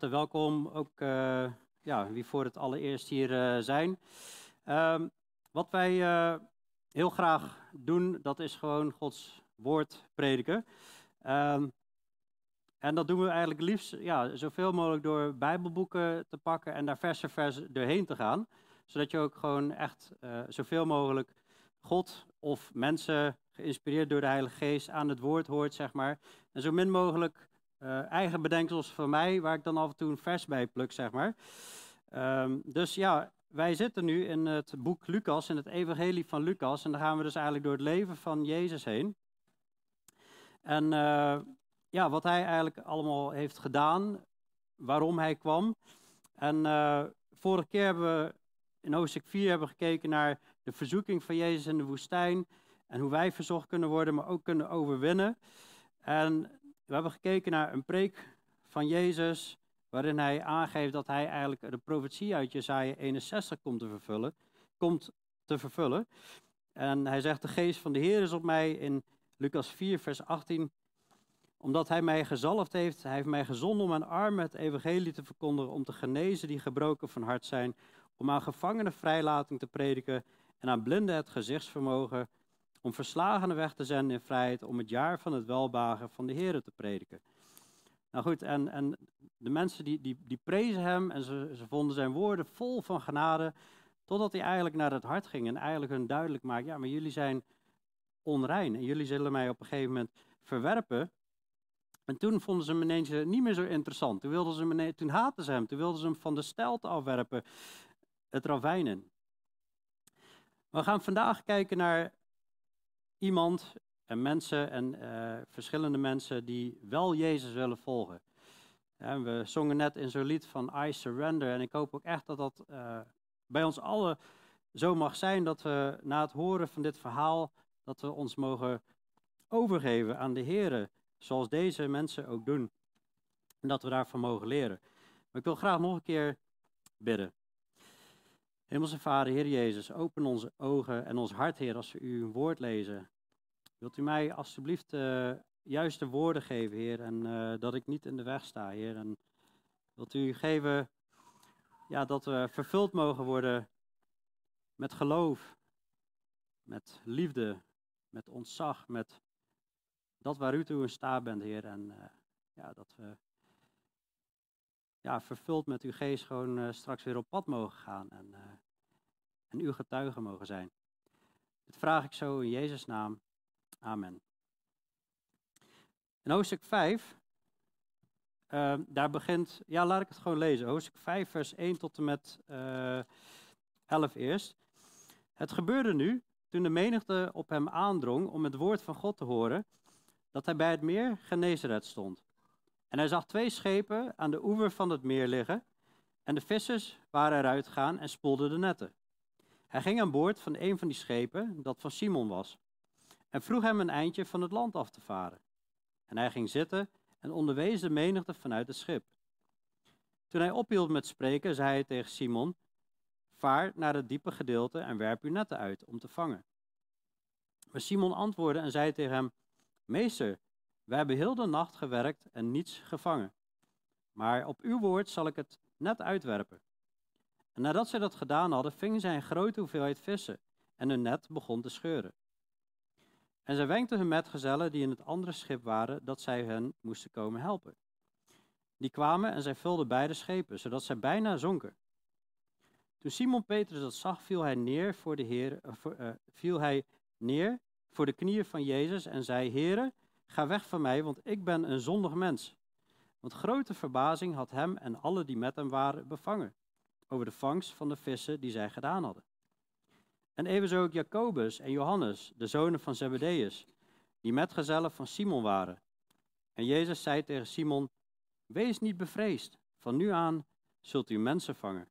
welkom, ook uh, ja, wie voor het allereerst hier uh, zijn. Um, wat wij uh, heel graag doen, dat is gewoon Gods woord prediken. Um, en dat doen we eigenlijk liefst ja, zoveel mogelijk door Bijbelboeken te pakken en daar vers voor vers doorheen te gaan. Zodat je ook gewoon echt zoveel mogelijk God of mensen geïnspireerd door de Heilige Geest aan het woord hoort, zeg maar. En zo min mogelijk uh, eigen bedenksels van mij, waar ik dan af en toe een vers bij pluk, zeg maar. Um, dus ja, wij zitten nu in het boek Lucas, in het Evangelie van Lucas. En dan gaan we dus eigenlijk door het leven van Jezus heen. En uh, ja, wat hij eigenlijk allemaal heeft gedaan, waarom hij kwam. En uh, vorige keer hebben we in hoofdstuk 4 hebben gekeken naar de verzoeking van Jezus in de woestijn. En hoe wij verzocht kunnen worden, maar ook kunnen overwinnen. En we hebben gekeken naar een preek van Jezus, waarin hij aangeeft dat hij eigenlijk de profetie uit Jesaja 61 komt te vervullen. Komt te vervullen. En hij zegt, de geest van de Heer is op mij in Lucas 4, vers 18. Omdat hij mij gezalfd heeft, hij heeft mij gezonden om aan armen het evangelie te verkondigen, om te genezen die gebroken van hart zijn, om aan gevangenen vrijlating te prediken en aan blinden het gezichtsvermogen om verslagenen weg te zenden in vrijheid, om het jaar van het welbagen van de Heer te prediken. Nou goed, en, en de mensen die, die, die prezen hem en ze, ze vonden zijn woorden vol van genade, totdat hij eigenlijk naar het hart ging en eigenlijk hun duidelijk maakt, ja, maar jullie zijn onrein en jullie zullen mij op een gegeven moment verwerpen. En toen vonden ze hem ineens niet meer zo interessant. Toen, wilden ze hem toen haatten ze hem, toen wilden ze hem van de stijlte afwerpen, het ravijnen. We gaan vandaag kijken naar iemand en mensen en uh, verschillende mensen die wel Jezus willen volgen. En we zongen net in zo'n lied van I Surrender. En ik hoop ook echt dat dat uh, bij ons allen zo mag zijn dat we na het horen van dit verhaal, dat we ons mogen overgeven aan de Heer, zoals deze mensen ook doen. En dat we daarvan mogen leren. Maar ik wil graag nog een keer bidden. Hemelse Vader, Heer Jezus, open onze ogen en ons hart, Heer, als we uw woord lezen. Wilt u mij alstublieft uh, juiste woorden geven, Heer, en uh, dat ik niet in de weg sta, Heer. En wilt u geven ja, dat we vervuld mogen worden met geloof, met liefde, met ontzag, met dat waar u toe in staat bent, Heer. En uh, ja, dat we ja, vervuld met uw geest gewoon straks weer op pad mogen gaan en, en uw getuigen mogen zijn. Dit vraag ik zo in Jezus' naam. Amen. In hoofdstuk 5, uh, ehm, daar begint, ja laat ik het gewoon lezen, hoofdstuk 5 vers 1 tot en met uh, eh, 11 eerst. Het gebeurde nu, toen de menigte op hem aandrong om het woord van God te horen, dat hij bij het meer Genezeret stond. En hij zag twee schepen aan de oever van het meer liggen, en de vissers waren eruit gegaan en spoelden de netten. Hij ging aan boord van een van die schepen, dat van Simon was en vroeg hem een eindje van het land af te varen. En hij ging zitten en onderwees de menigte vanuit het schip. Toen hij ophield met spreken, zei hij tegen Simon: Vaar naar het diepe gedeelte en werp uw netten uit om te vangen. Maar Simon antwoordde en zei tegen hem: Meester, wij hebben heel de nacht gewerkt en niets gevangen. Maar op uw woord zal ik het net uitwerpen. En nadat zij dat gedaan hadden, vingen zij een grote hoeveelheid vissen en hun net begon te scheuren. En zij wenkte hun metgezellen die in het andere schip waren, dat zij hen moesten komen helpen. Die kwamen en zij vulden beide schepen, zodat zij bijna zonken. Toen Simon Petrus dat zag, viel hij neer voor de Heer, uh, viel hij neer voor de knieën van Jezus en zei: Heere, ga weg van mij, want ik ben een zondig mens. Want grote verbazing had hem en alle die met hem waren bevangen over de vangst van de vissen die zij gedaan hadden. En evenzo ook Jacobus en Johannes, de zonen van Zebedeus, die metgezellen van Simon waren. En Jezus zei tegen Simon, wees niet bevreesd, van nu aan zult u mensen vangen.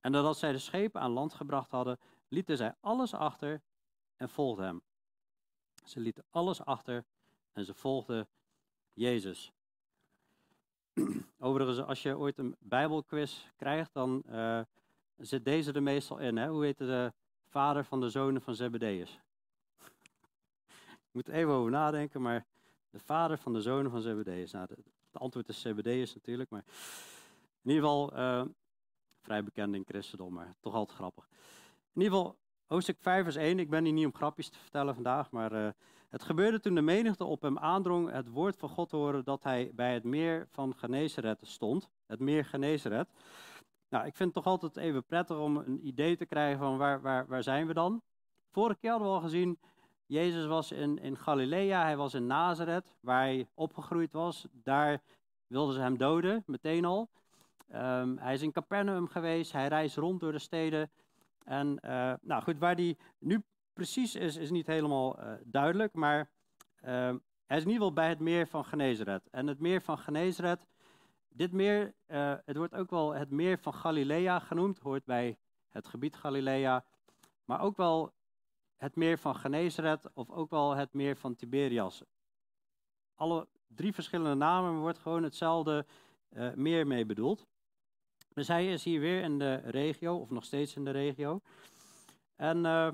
En nadat zij de schepen aan land gebracht hadden, lieten zij alles achter en volgden hem. Ze lieten alles achter en ze volgden Jezus. Overigens, als je ooit een Bijbelquiz krijgt, dan uh, zit deze er meestal in. Hè? Hoe heet de vader van de zonen van Zebedeus. Ik moet even over nadenken, maar de vader van de zonen van Zebedeus. Nou, Het antwoord is CBD'ers natuurlijk, maar in ieder geval vrij bekend in christendom, maar toch altijd grappig. In ieder geval, hoofdstuk 5 vers 1. Ik ben hier niet om grapjes te vertellen vandaag, maar het gebeurde toen de menigte op hem aandrong het woord van God te horen dat hij bij het meer van Genezeret stond. Het meer Genezeret. Nou, ik vind het toch altijd even prettig om een idee te krijgen van waar, waar, waar zijn we dan. Vorige keer hadden we al gezien, Jezus was in, in Galilea, hij was in Nazareth, waar hij opgegroeid was. Daar wilden ze hem doden, meteen al. Ehm, hij is in Capernaum geweest, hij reist rond door de steden. En uh, nou goed, waar hij nu precies is, is niet helemaal uh, duidelijk, maar ehm, hij is in ieder geval bij het meer van Genezeret. En het meer van Genezeret, dit meer, uh, het wordt ook wel het meer van Galilea genoemd, hoort bij het gebied Galilea, maar ook wel het meer van Genezeret of ook wel het meer van Tiberias. Alle drie verschillende namen wordt gewoon hetzelfde uh, meer mee bedoeld. Dus hij is hier weer in de regio, of nog steeds in de regio. En uh,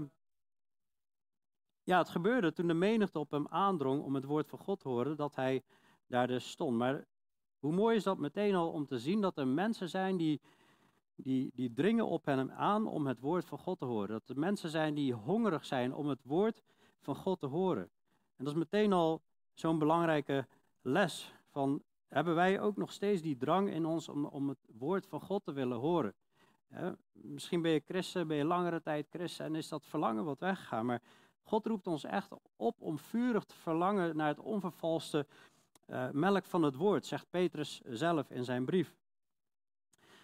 ja, het gebeurde toen de menigte op hem aandrong om het woord van God te horen, dat hij daar dus stond. Maar hoe mooi is dat meteen al om te zien dat er mensen zijn die, die, die dringen op hem aan om het woord van God te horen. Dat er mensen zijn die hongerig zijn om het woord van God te horen. En dat is meteen al zo'n belangrijke les van, hebben wij ook nog steeds die drang in ons om, om het woord van God te willen horen? misschien ben je christen, ben je langere tijd christen en is dat verlangen wat weggegaan. Maar God roept ons echt op om vurig te verlangen naar het onvervalste uh, melk van het woord, zegt Petrus zelf in zijn brief.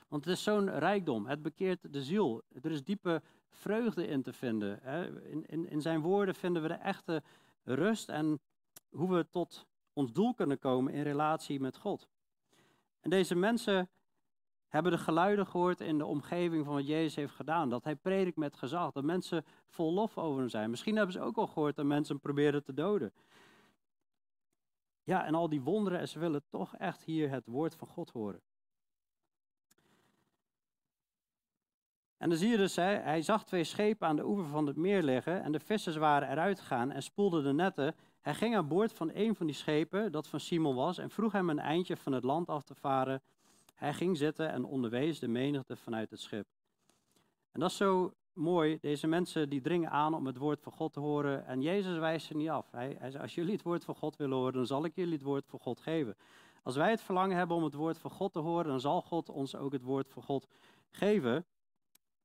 Want het is zo'n rijkdom, het bekeert de ziel. Er is diepe vreugde in te vinden. Hè. In, in, in zijn woorden vinden we de echte rust en hoe we tot ons doel kunnen komen in relatie met God. En deze mensen hebben de geluiden gehoord in de omgeving van wat Jezus heeft gedaan. Dat hij predikt met gezag, dat mensen vol lof over hem zijn. Misschien hebben ze ook al gehoord dat mensen hem proberen te doden. Ja, en al die wonderen, en ze willen toch echt hier het woord van God horen. En dan zie je dus, hij, zag twee schepen aan de oever van het meer liggen en de vissers waren eruit gegaan en spoelden de netten. Hij ging aan boord van een van die schepen, dat van Simon was, en vroeg hem een eindje van het land af te varen. Hij ging zitten en onderwees de menigte vanuit het schip. En dat is zo mooi. Deze mensen die dringen aan om het woord van God te horen. En Jezus wijst ze niet af. Hij, hij als jullie het woord van God willen horen, dan zal ik jullie het woord van God geven. Als wij het verlangen hebben om het woord van God te horen, dan zal God ons ook het woord van God geven.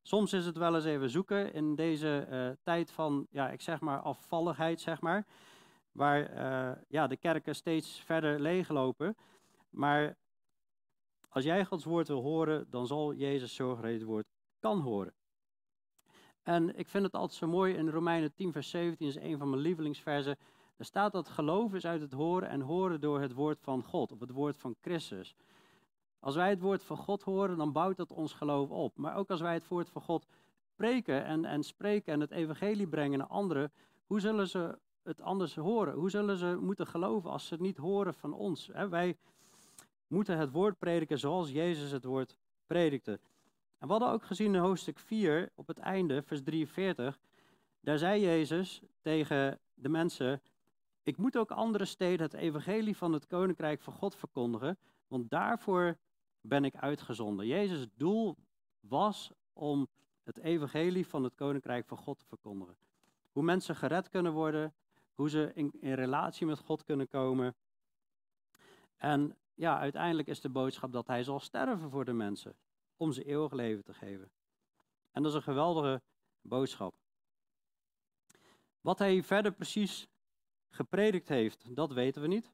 Soms is het wel eens even zoeken in deze uh, tijd van, ja, ik zeg maar afvalligheid, zeg maar. Waar uh, ja, de kerken steeds verder leeglopen. Maar als jij Gods woord wil horen, dan zal Jezus zorgen dat je het woord kan horen. En ik vind het altijd zo mooi in Romeinen 10, vers 17, is een van mijn lievelingsversen. Er staat dat geloof is uit het horen en horen door het woord van God, of het woord van Christus. Als wij het woord van God horen, dan bouwt dat ons geloof op. Maar ook als wij het woord van God spreken en, en spreken en het evangelie brengen naar anderen, hoe zullen ze het anders horen? Hoe zullen ze moeten geloven als ze het niet horen van ons? wij moeten het woord prediken zoals Jezus het woord predikte. En we hadden ook gezien in hoofdstuk 4, op het einde, vers 43, daar zei Jezus tegen de mensen, ik moet ook andere steden het evangelie van het koninkrijk van God verkondigen, want daarvoor ben ik uitgezonden. Jezus' doel was om het evangelie van het koninkrijk van God te verkondigen. Hoe mensen gered kunnen worden, hoe ze in, in relatie met God kunnen komen. En ja, uiteindelijk is de boodschap dat hij zal sterven voor de mensen, om ze eeuwig leven te geven. En dat is een geweldige boodschap. Wat hij verder precies gepredikt heeft, dat weten we niet.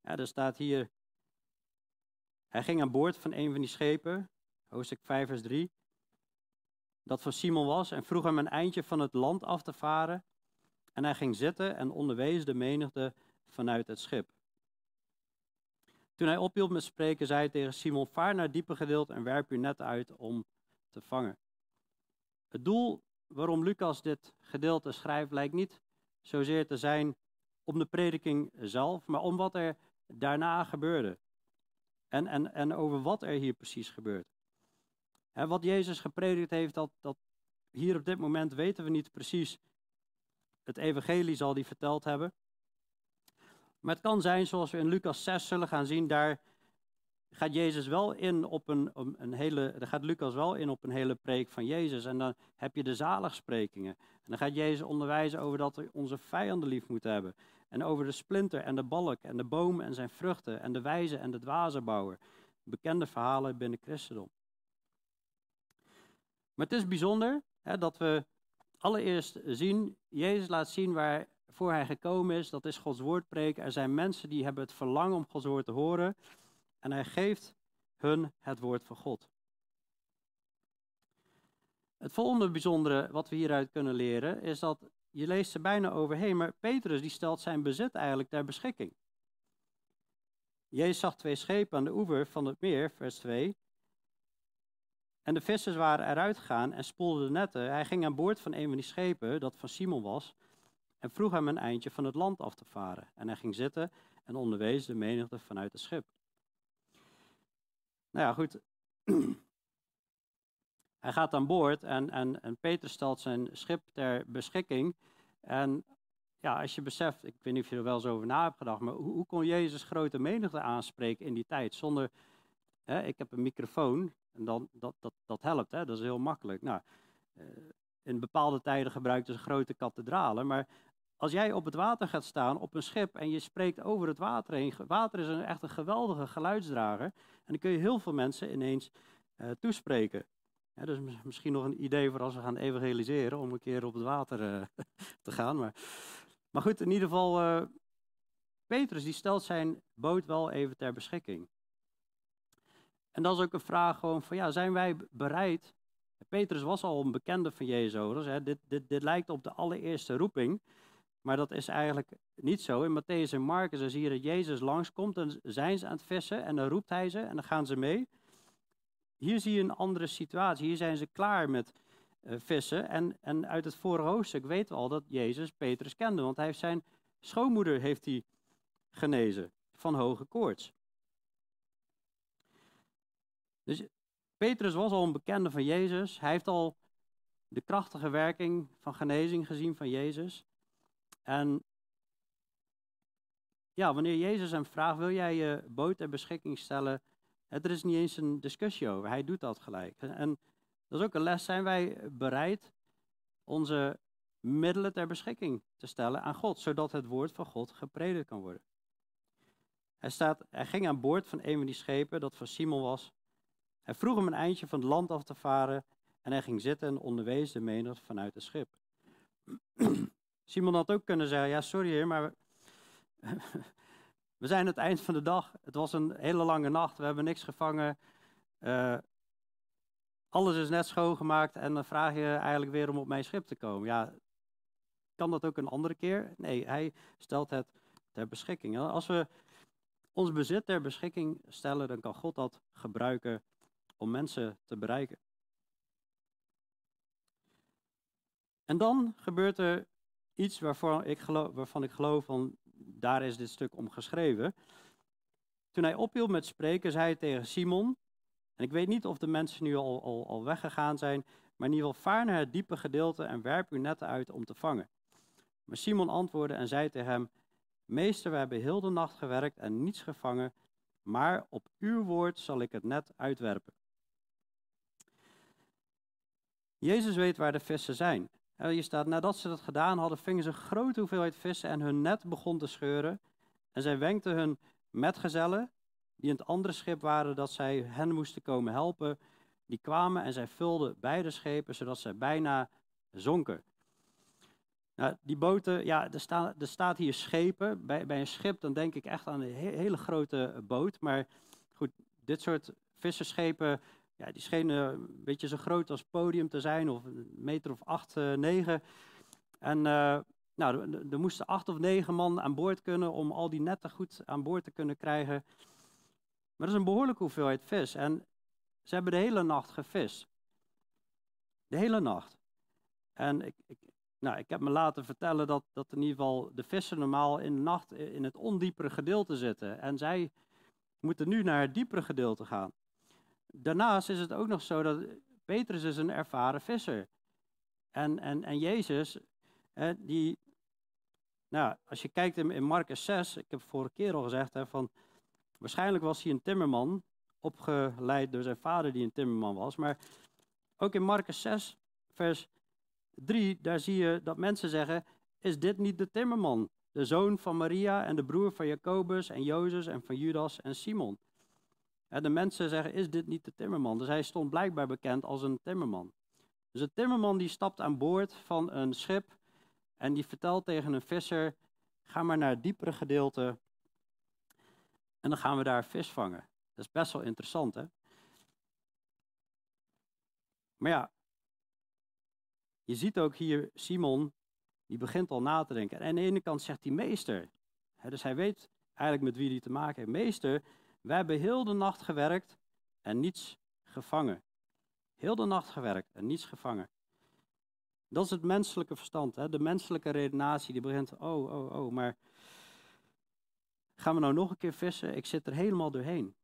Ja, er staat hier, hij ging aan boord van een van die schepen, hoofdstuk 5 vers 3, dat van Simon was en vroeg hem een eindje van het land af te varen. En hij ging zitten en onderwees de menigte vanuit het schip. Toen hij ophield met spreken, zei hij tegen Simon: Vaar naar het diepe gedeelte en werp uw net uit om te vangen. Het doel waarom Lucas dit gedeelte schrijft, lijkt niet zozeer te zijn om de prediking zelf, maar om wat er daarna gebeurde. En, en, en over wat er hier precies gebeurt. Wat Jezus gepredikt heeft, dat, dat hier op dit moment weten we niet precies. Het evangelie zal hij verteld hebben. Maar het kan zijn, zoals we in Lucas 6 zullen gaan zien, daar gaat Jezus wel in op een, een hele, daar gaat Lucas wel in op een hele preek van Jezus. En dan heb je de zaligsprekingen. En dan gaat Jezus onderwijzen over dat we onze vijanden lief moeten hebben. En over de splinter en de balk en de boom en zijn vruchten en de wijze en de dwazenbouwer. Bekende verhalen binnen christendom. Maar het is bijzonder hè, dat we allereerst zien, Jezus laat zien waarvoor hij gekomen is. Dat is Gods woord preken. Er zijn mensen die hebben het verlangen om Gods woord te horen. En hij geeft hun het woord van God. Het volgende bijzondere wat we hieruit kunnen leren is dat je leest er bijna overheen, maar Petrus die stelt zijn bezit eigenlijk ter beschikking. Jezus zag twee schepen aan de oever van het meer, vers 2. En de vissers waren eruit gegaan en spoelden de netten. Hij ging aan boord van een van die schepen, dat van Simon was, en vroeg hem een eindje van het land af te varen. En hij ging zitten en onderwees de menigte vanuit het schip. Nou ja, goed. Hij gaat aan boord en, en, en Peter stelt zijn schip ter beschikking. En ja, als je beseft, ik weet niet of je er wel eens over na hebt gedacht, maar hoe, hoe kon Jezus grote menigte aanspreken in die tijd? Zonder, hè, ik heb een microfoon en dan, dat, dat, dat helpt, hè, dat is heel makkelijk. Nou, uh, in bepaalde tijden gebruikten ze grote kathedralen, maar als jij op het water gaat staan, op een schip, en je spreekt over het water heen. Water is een, echt een geweldige geluidsdrager. En dan kun je heel veel mensen ineens uh, toespreken. Dus misschien nog een idee voor als we gaan evangeliseren, om een keer op het water uh, te gaan. Maar, maar goed, in ieder geval, uh, Petrus die stelt zijn boot wel even ter beschikking. En dat is ook een vraag gewoon van, ja, zijn wij bereid? Petrus was al een bekende van Jezus. Hè? Dit, dit, dit lijkt op de allereerste roeping. Maar dat is eigenlijk niet zo. In Matthäus en Marcus zie je dat Jezus langskomt, dan zijn ze aan het vissen en dan roept hij ze en dan gaan ze mee. Hier zie je een andere situatie. Hier zijn ze klaar met uh, vissen. En, en uit het vorige hoofdstuk weten we al dat Jezus Petrus kende, want hij heeft zijn schoonmoeder heeft hij genezen van hoge koorts. Dus Petrus was al een bekende van Jezus. Hij heeft al de krachtige werking van genezing gezien van Jezus. En ja, wanneer Jezus hem vraagt, wil jij je boot ter beschikking stellen? Er is niet eens een discussie over, hij doet dat gelijk. En dat is ook een les, zijn wij bereid onze middelen ter beschikking te stellen aan God, zodat het woord van God gepredikt kan worden. Hij, staat, ging aan boord van een van die schepen, dat van Simon was. Hij vroeg hem een eindje van het land af te varen en hij ging zitten en onderwees de menigte vanuit het schip. Simon had ook kunnen zeggen, ja sorry heer, maar we zijn het eind van de dag. Het was een hele lange nacht, we hebben niks gevangen. Uh, alles is net schoongemaakt en dan vraag je eigenlijk weer om op mijn schip te komen. Ja, kan dat ook een andere keer? Nee, hij stelt het ter beschikking. Als we ons bezit ter beschikking stellen, dan kan God dat gebruiken om mensen te bereiken. En dan gebeurt er iets waarvan ik geloof, waarvan ik geloof van daar is dit stuk om geschreven. Toen hij ophield met spreken, zei hij tegen Simon, en ik weet niet of de mensen nu al, al, al weggegaan zijn, maar in ieder geval vaar naar het diepe gedeelte en werp uw netten uit om te vangen. Maar Simon antwoordde en zei tegen hem, Meester, we hebben heel de nacht gewerkt en niets gevangen, maar op uw woord zal ik het net uitwerpen. Jezus weet waar de vissen zijn. Hier staat, nadat ze dat gedaan hadden, vingen ze een grote hoeveelheid vissen en hun net begon te scheuren. En zij wenkten hun metgezellen, die in het andere schip waren, dat zij hen moesten komen helpen. Die kwamen en zij vulden beide schepen, zodat zij bijna zonken. Nou, die boten, ja, er, staan, er staat hier schepen. Bij, bij een schip, dan denk ik echt aan een hele grote boot. Maar goed, dit soort visserschepen, ja, die schenen een beetje zo groot als podium te zijn, of een meter of acht, uh, negen. En uh, nou, er moesten acht of negen man aan boord kunnen om al die netten goed aan boord te kunnen krijgen. Maar dat is een behoorlijke hoeveelheid vis. En ze hebben de hele nacht gevist. De hele nacht. En ik, ik, nou, ik heb me laten vertellen dat, dat in ieder geval de vissen normaal in de nacht in het ondiepere gedeelte zitten. En zij moeten nu naar het diepere gedeelte gaan. Daarnaast is het ook nog zo dat Petrus is een ervaren visser. En, en, en Jezus, hè, die, Nou, als je kijkt in, in Marcus 6, ik heb vorige keer al gezegd, hè, van, waarschijnlijk was hij een timmerman, opgeleid door zijn vader die een timmerman was. Maar ook in Marcus 6, vers 3, daar zie je dat mensen zeggen, is dit niet de timmerman? De zoon van Maria en de broer van Jacobus en Jozef en van Judas en Simon. De mensen zeggen, is dit niet de timmerman? Dus hij stond blijkbaar bekend als een timmerman. Dus een timmerman die stapt aan boord van een schip en die vertelt tegen een visser, ga maar naar het diepere gedeelte en dan gaan we daar vis vangen. Dat is best wel interessant, hè? Maar ja, je ziet ook hier Simon, die begint al na te denken. En aan de ene kant zegt hij meester. dus hij weet eigenlijk met wie hij te maken heeft. Meester, wij hebben heel de nacht gewerkt en niets gevangen. Heel de nacht gewerkt en niets gevangen. Dat is het menselijke verstand. Hè? De menselijke redenatie die begint, oh, oh, oh, maar gaan we nou nog een keer vissen? Ik zit er helemaal doorheen.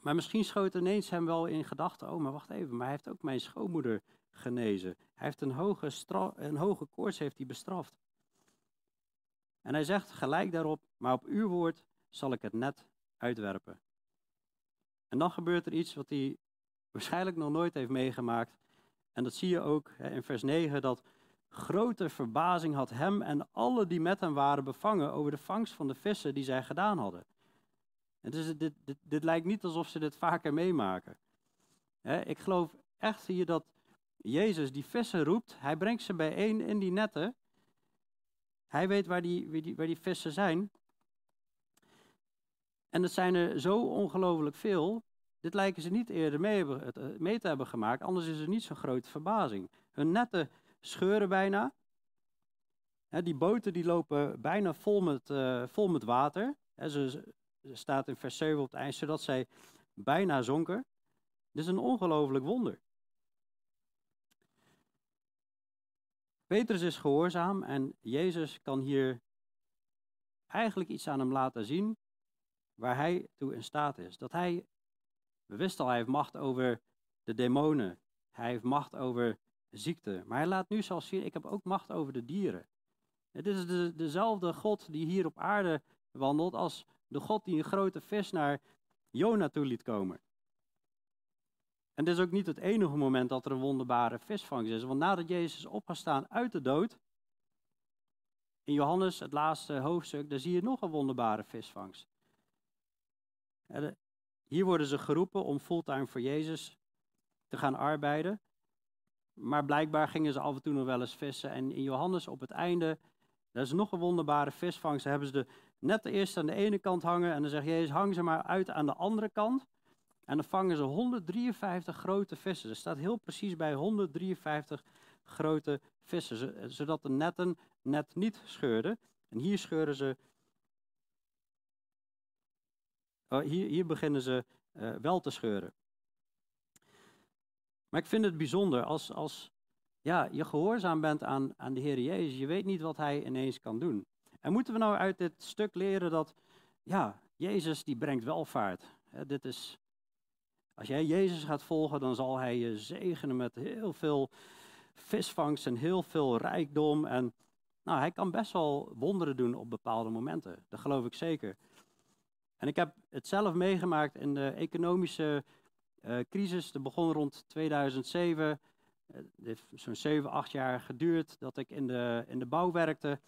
Maar misschien schoot ineens hem wel in gedachten, oh, maar wacht even, maar hij heeft ook mijn schoonmoeder genezen. Hij heeft een hoge, een hoge koorts heeft hij bestraft. En hij zegt gelijk daarop, maar op uw woord zal ik het net uitwerpen. En dan gebeurt er iets wat hij waarschijnlijk nog nooit heeft meegemaakt. En dat zie je ook in vers 9, dat grote verbazing had hem en alle die met hem waren bevangen over de vangst van de vissen die zij gedaan hadden. En dus dit, dit, dit lijkt niet alsof ze dit vaker meemaken. ik geloof echt hier dat Jezus die vissen roept, hij brengt ze bijeen in die netten. Hij weet waar die, waar die vissen zijn. En het zijn er zo ongelooflijk veel. Dit lijken ze niet eerder mee, eh, te hebben gemaakt, anders is er niet zo'n grote verbazing. Hun netten scheuren bijna. die boten die lopen bijna vol met, uh, vol met water. Ze, staat in vers 7 op het eind, zodat zij bijna zonken. Dit is een ongelooflijk wonder. Petrus is gehoorzaam en Jezus kan hier eigenlijk iets aan hem laten zien waar hij toe in staat is. Dat hij, we wisten al, hij heeft macht over de demonen. Hij heeft macht over ziekte. Maar hij laat nu zelfs zien, ik heb ook macht over de dieren. Het is de, dezelfde God die hier op aarde wandelt als de God die een grote vis naar Jona toe liet komen. En dit is ook niet het enige moment dat er een wonderbare visvangst is. Want nadat Jezus is opgestaan uit de dood, in Johannes, het laatste hoofdstuk, daar zie je nog een wonderbare visvangst. Hier worden ze geroepen om fulltime voor Jezus te gaan arbeiden. Maar blijkbaar gingen ze af en toe nog wel eens vissen. En in Johannes op het einde, dat is nog een wonderbare visvangst. Hebben ze de, net eerst aan de ene kant hangen. En dan zegt Jezus, hang ze maar uit aan de andere kant. En dan vangen ze 153 grote vissen. Er staat heel precies bij 153 grote vissen. Zodat de netten net niet scheurden. En hier scheuren ze hier, hier, beginnen ze uh, wel te scheuren. Maar ik vind het bijzonder als, als ja, je gehoorzaam bent aan, aan de Heer Jezus. Je weet niet wat Hij ineens kan doen. En moeten we nou uit dit stuk leren dat, ja, Jezus die brengt welvaart. Dit is, als jij Jezus gaat volgen, dan zal Hij je zegenen met heel veel visvangst en heel veel rijkdom. En nou, Hij kan best wel wonderen doen op bepaalde momenten. Dat geloof ik zeker. En ik heb het zelf meegemaakt in de economische uh, crisis. Dat begon rond 2007. Uh, het heeft zo'n 7, 8 jaar geduurd dat ik in de, in de bouw werkte.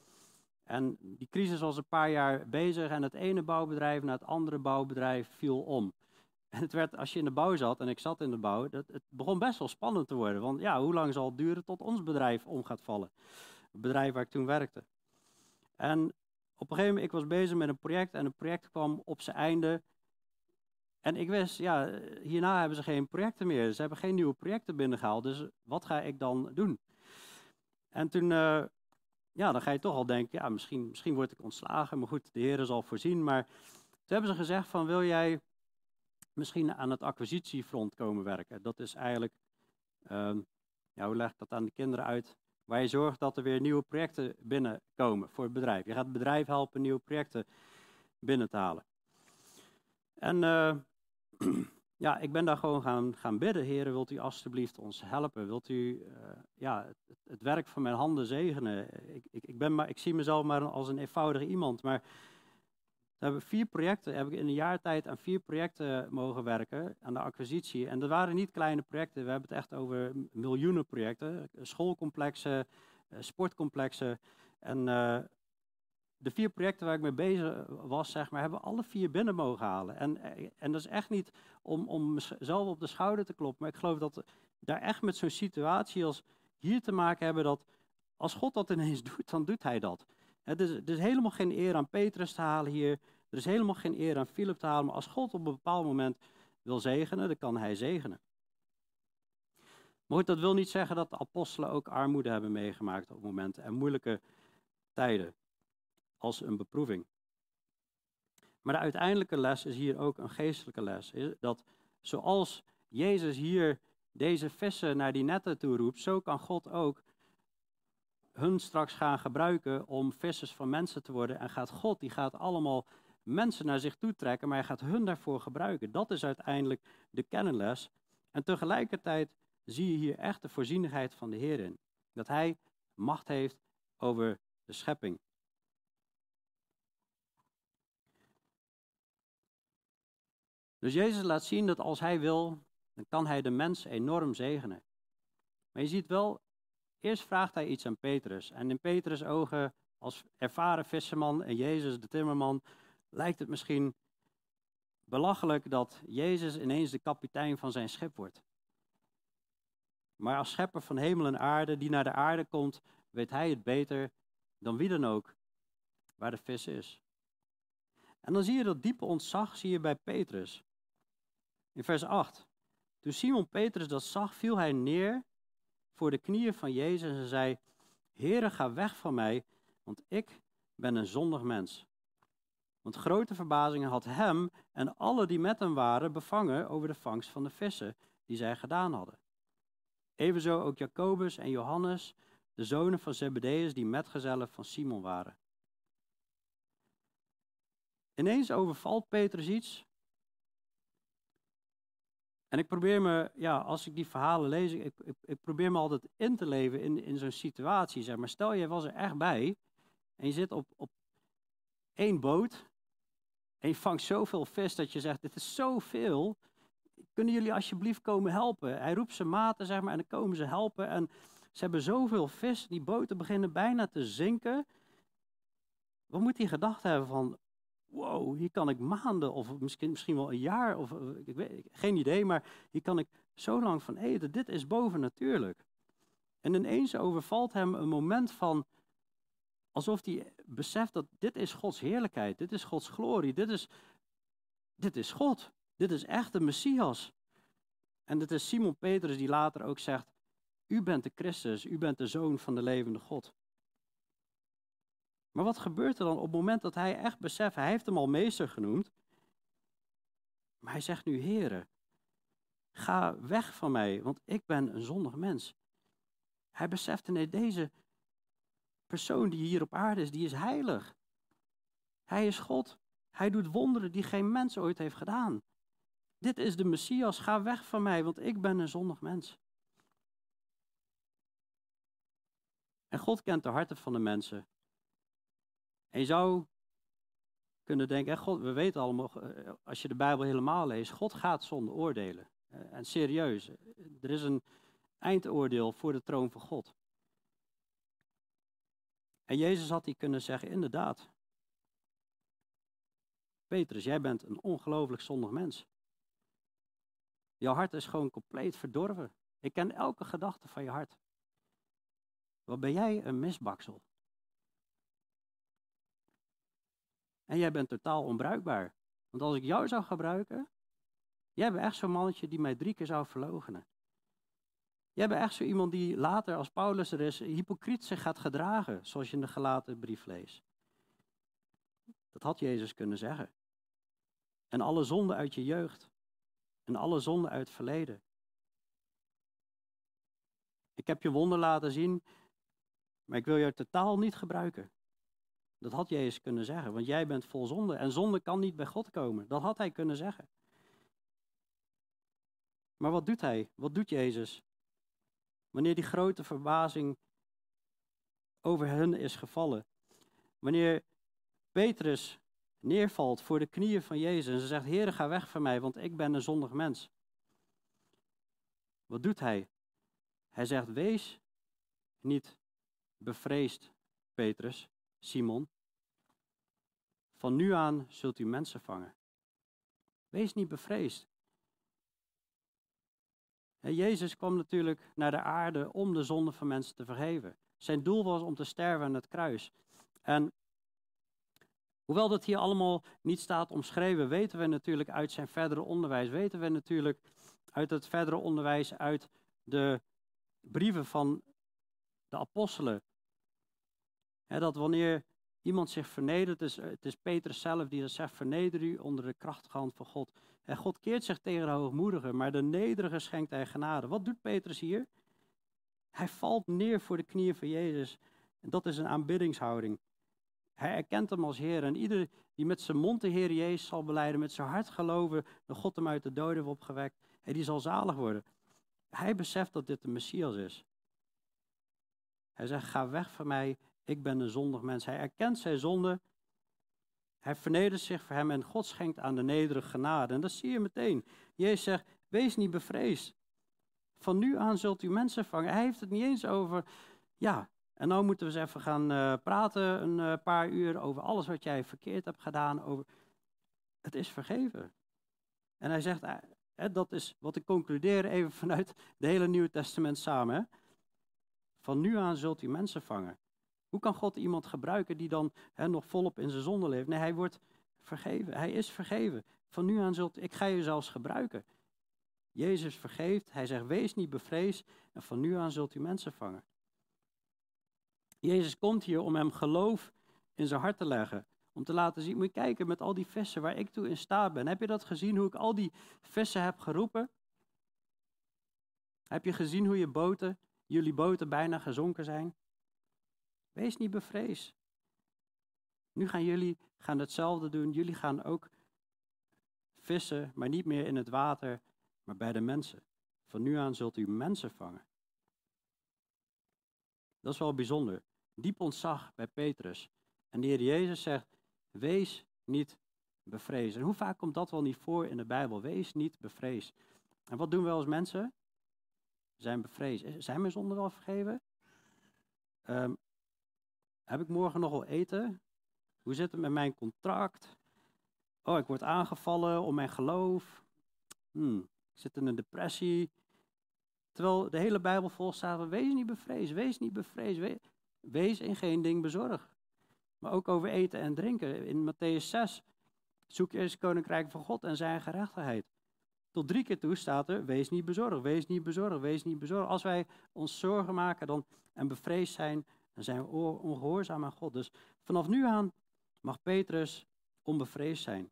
En die crisis was een paar jaar bezig en het ene bouwbedrijf na het andere bouwbedrijf viel om. En het werd, als je in de bouw zat, en ik zat in de bouw, dat, het begon best wel spannend te worden. Want ja, hoe lang zal het duren tot ons bedrijf om gaat vallen? Het bedrijf waar ik toen werkte. En op een gegeven moment, ik was bezig met een project en het project kwam op zijn einde. En ik wist, ja, hierna hebben ze geen projecten meer. Ze hebben geen nieuwe projecten binnengehaald. Dus wat ga ik dan doen? En toen, uh, ja, dan ga je toch al denken, ja, misschien, misschien word ik ontslagen. Maar goed, de Heer zal voorzien. Maar toen hebben ze gezegd van, wil jij misschien aan het acquisitiefront komen werken? Dat is eigenlijk, uh, ja, hoe leg ik dat aan de kinderen uit? Waar je zorgt dat er weer nieuwe projecten binnenkomen voor het bedrijf. Je gaat het bedrijf helpen nieuwe projecten binnen te halen. En uh, ja, ik ben daar gewoon gaan, gaan bidden. Heren, wilt u alstublieft ons helpen? Wilt u uh, ja, het, het, werk van mijn handen zegenen? Ik, ik, ik, ben maar, ik zie mezelf maar als een eenvoudig iemand, maar we hebben vier projecten, heb ik in een jaar tijd aan vier projecten mogen werken, aan de acquisitie. En dat waren niet kleine projecten, we hebben het echt over miljoenen projecten. Schoolcomplexen, eh, sportcomplexen. En uh, de vier projecten waar ik mee bezig was, zeg maar, hebben we alle vier binnen mogen halen. En, en dat is echt niet om, om mezelf op de schouder te kloppen, maar ik geloof dat daar echt met zo'n situatie als hier te maken hebben dat als God dat ineens doet, dan doet hij dat. Het is, er is helemaal geen eer aan Petrus te halen hier, er is helemaal geen eer aan Philip te halen, maar als God op een bepaald moment wil zegenen, dan kan hij zegenen. Maar dat wil niet zeggen dat de apostelen ook armoede hebben meegemaakt op momenten en moeilijke tijden als een beproeving. Maar de uiteindelijke les is hier ook een geestelijke les. Dat zoals Jezus hier deze vissen naar die netten toe roept, zo kan God ook hun straks gaan gebruiken om vissers van mensen te worden. En gaat God, die gaat allemaal mensen naar zich toe trekken, maar hij gaat hun daarvoor gebruiken. Dat is uiteindelijk de kennenles. En tegelijkertijd zie je hier echt de voorzienigheid van de Heer in. Dat hij macht heeft over de schepping. Dus Jezus laat zien dat als hij wil, dan kan hij de mens enorm zegenen. Maar je ziet wel, eerst vraagt hij iets aan Petrus. En in Petrus' ogen, als ervaren visserman en Jezus de timmerman, lijkt het misschien belachelijk dat Jezus ineens de kapitein van zijn schip wordt. Maar als schepper van hemel en aarde, die naar de aarde komt, weet hij het beter dan wie dan ook waar de vis is. En dan zie je dat diepe ontzag zie je bij Petrus. In vers 8. Toen Simon Petrus dat zag, viel hij neer voor de knieën van Jezus en zei: Heere, ga weg van mij, want ik ben een zondig mens. Want grote verbazing had hem en alle die met hem waren bevangen over de vangst van de vissen die zij gedaan hadden. Evenzo ook Jacobus en Johannes, de zonen van Zebedeus, die metgezellen van Simon waren. Ineens overvalt Petrus iets en ik probeer me, ja, als ik die verhalen lees, ik, ik, ik probeer me altijd in te leven in, in zo'n situatie. Zeg maar, stel je was er echt bij en je zit op, op één boot en je vangt zoveel vis dat je zegt, dit is zoveel, kunnen jullie alsjeblieft komen helpen? Hij roept zijn maten, zeg maar, en dan komen ze helpen en ze hebben zoveel vis, die boten beginnen bijna te zinken. Wat moet hij gedacht hebben van, wow, hier kan ik maanden of misschien, misschien wel een jaar, of eh, ik weet, geen idee, maar hier kan ik zo lang van eten. Dit is bovennatuurlijk. En ineens overvalt hem een moment van, alsof hij beseft dat dit is Gods heerlijkheid, dit is Gods glorie, dit is, dit is God, dit is echt de Messias. En het is Simon Petrus die later ook zegt, u bent de Christus, u bent de Zoon van de levende God. Maar wat gebeurt er dan op het moment dat hij echt beseft, hij heeft hem al meester genoemd, maar hij zegt nu, Heere, ga weg van mij, want ik ben een zondig mens. Hij beseft, nee, deze persoon die hier op aarde is, die is heilig. Hij is God. Hij doet wonderen die geen mens ooit heeft gedaan. Dit is de Messias, ga weg van mij, want ik ben een zondig mens. En God kent de harten van de mensen. En je zou kunnen denken, God, we weten allemaal, eh, als je de Bijbel helemaal leest, God gaat zonder oordelen. Eh, en serieus, er is een eindoordeel voor de troon van God. En Jezus had hij kunnen zeggen, inderdaad. Petrus, jij bent een ongelooflijk zondig mens. Jouw hart is gewoon compleet verdorven. Ik ken elke gedachte van je hart. Wat ben jij een misbaksel? En jij bent totaal onbruikbaar. Want als ik jou zou gebruiken, jij bent echt zo'n mannetje die mij drie keer zou verloochenen. Jij bent echt zo iemand die later, als Paulus er is, hypocriet zich gaat gedragen, zoals je in de gelaten brief leest. Dat had Jezus kunnen zeggen. En alle zonden uit je jeugd. En alle zonden uit het verleden. Ik heb je wonder laten zien, maar ik wil je totaal niet gebruiken. Dat had Jezus kunnen zeggen, want jij bent vol zonde en zonde kan niet bij God komen. Dat had hij kunnen zeggen. Maar wat doet hij? Wat doet Jezus? Wanneer die grote verbazing over hen is gevallen. Wanneer Petrus neervalt voor de knieën van Jezus en ze zegt: Heer, ga weg van mij, want ik ben een zondig mens. Wat doet hij? Hij zegt: Wees niet bevreesd, Petrus, Simon. Van nu aan zult u mensen vangen. Wees niet bevreesd. Jezus kwam natuurlijk naar de aarde om de zonde van mensen te vergeven. Zijn doel was om te sterven aan het kruis. En hoewel dat hier allemaal niet staat omschreven, weten we natuurlijk uit zijn verdere onderwijs, weten we natuurlijk uit het verdere onderwijs uit de brieven van de apostelen, dat wanneer iemand zich vernedert, is, het is Petrus zelf die dat zegt, verneder u onder de krachtige hand van God. God keert zich tegen de hoogmoedige, maar de nederige schenkt hij genade. Wat doet Petrus hier? Hij valt neer voor de knieën van Jezus. En dat is een aanbiddingshouding. Hij erkent hem als Heer. En ieder die met zijn mond de Heer Jezus zal beleiden, met zijn hart geloven dat God hem uit de doden heeft opgewekt, en die zal zalig worden. Hij beseft dat dit de Messias is. Hij zegt, ga weg van mij, ik ben een zondig mens. Hij erkent zijn zonde. Hij vernedert zich voor hem en God schenkt aan de nederige genade. En dat zie je meteen. Jezus zegt, wees niet bevreesd. Van nu aan zult u mensen vangen. Hij heeft het niet eens over, ja, en nou moeten we eens even gaan uh, praten een uh, paar uur over alles wat jij verkeerd hebt gedaan. Over... Het is vergeven. En hij zegt, uh, dat is wat ik concludeer even vanuit het hele Nieuwe Testament samen. Hè? Van nu aan zult u mensen vangen. Hoe kan God iemand gebruiken die dan nog volop in zijn zonde leeft? Nee, hij wordt vergeven. Hij is vergeven. Van nu aan zult ik ga je zelfs gebruiken. Jezus vergeeft. Hij zegt: wees niet bevreesd. En van nu aan zult u mensen vangen. Jezus komt hier om hem geloof in zijn hart te leggen. Om te laten zien, moet je kijken met al die vissen waar ik toe in staat ben. Heb je dat gezien, hoe ik al die vissen heb geroepen? Heb je gezien hoe je boten, jullie boten bijna gezonken zijn? Wees niet bevreesd. Nu gaan jullie gaan hetzelfde doen. Jullie gaan ook vissen, maar niet meer in het water, maar bij de mensen. Van nu aan zult u mensen vangen. Dat is wel bijzonder. Diep ontzag bij Petrus. En de Heer Jezus zegt, wees niet bevreesd. En hoe vaak komt dat wel niet voor in de Bijbel? Wees niet bevreesd. En wat doen we als mensen? Zijn bevreesd. Zijn mijn zonden wel vergeven? Um, heb ik morgen nog wel eten? Hoe zit het met mijn contract? Oh, ik word aangevallen om mijn geloof. Hmm, ik zit in een depressie. Terwijl de hele Bijbel vol staat, wees niet bevreesd, wees niet bevreesd, wees, wees in geen ding bezorgd. Maar ook over eten en drinken. In Matthäus 6, zoek eerst het koninkrijk van God en zijn gerechtigheid. Tot drie keer toe staat er, wees niet bezorgd, wees niet bezorgd, wees niet bezorgd. Als wij ons zorgen maken dan, en bevreesd zijn, dan zijn we ongehoorzaam aan God. Dus vanaf nu aan mag Petrus onbevreesd zijn.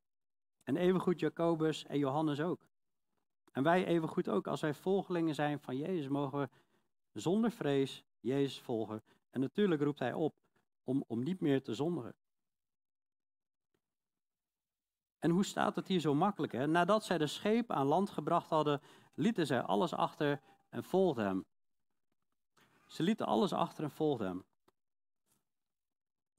En evengoed Jacobus en Johannes ook. En wij evengoed ook, als wij volgelingen zijn van Jezus, mogen we zonder vrees Jezus volgen. En natuurlijk roept hij op om, om niet meer te zondigen. En hoe staat het hier zo makkelijk? Hè? Nadat zij de scheep aan land gebracht hadden, lieten zij alles achter en volgden hem. Ze lieten alles achter en volgden hem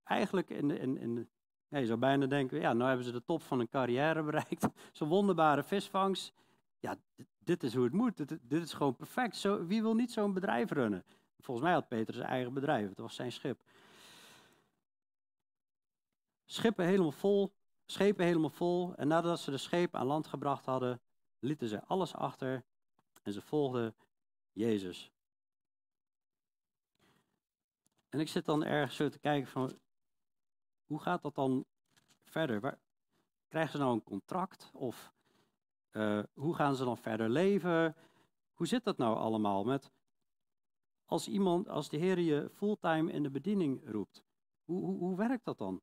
eigenlijk in de, in, in, je zou bijna denken, ja, nou hebben ze de top van hun carrière bereikt. Zo'n wonderbare visvangst. Ja, dit, is hoe het moet. Dit, dit is gewoon perfect. Zo, wie wil niet zo'n bedrijf runnen? Volgens mij had Peter zijn eigen bedrijf. Het was zijn schip. Schippen helemaal vol, schepen helemaal vol. En nadat ze de schepen aan land gebracht hadden, lieten ze alles achter en ze volgden Jezus. En ik zit dan ergens zo te kijken van, hoe gaat dat dan verder? Waar, krijgen ze nou een contract? Of uh, hoe gaan ze dan verder leven? Hoe zit dat nou allemaal met als iemand, als de Heer je fulltime in de bediening roept? Hoe, hoe, hoe werkt dat dan?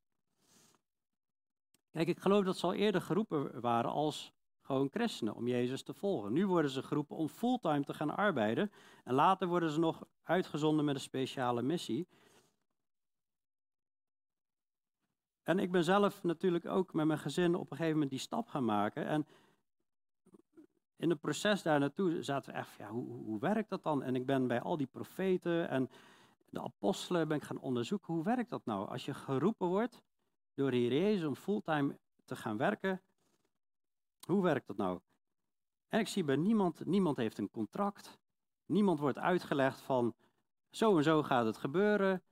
Kijk, ik geloof dat ze al eerder geroepen waren als gewoon christenen om Jezus te volgen. Nu worden ze geroepen om fulltime te gaan arbeiden. En later worden ze nog uitgezonden met een speciale missie. En ik ben zelf natuurlijk ook met mijn gezin op een gegeven moment die stap gaan maken. En in het proces daar naartoe zaten we echt, ja, hoe, hoe werkt dat dan? En ik ben bij al die profeten en de apostelen ben ik gaan onderzoeken, hoe werkt dat nou? Als je geroepen wordt door de Jezus om fulltime te gaan werken, hoe werkt dat nou? En ik zie bij niemand, niemand heeft een contract, niemand wordt uitgelegd van, zo en zo gaat het gebeuren.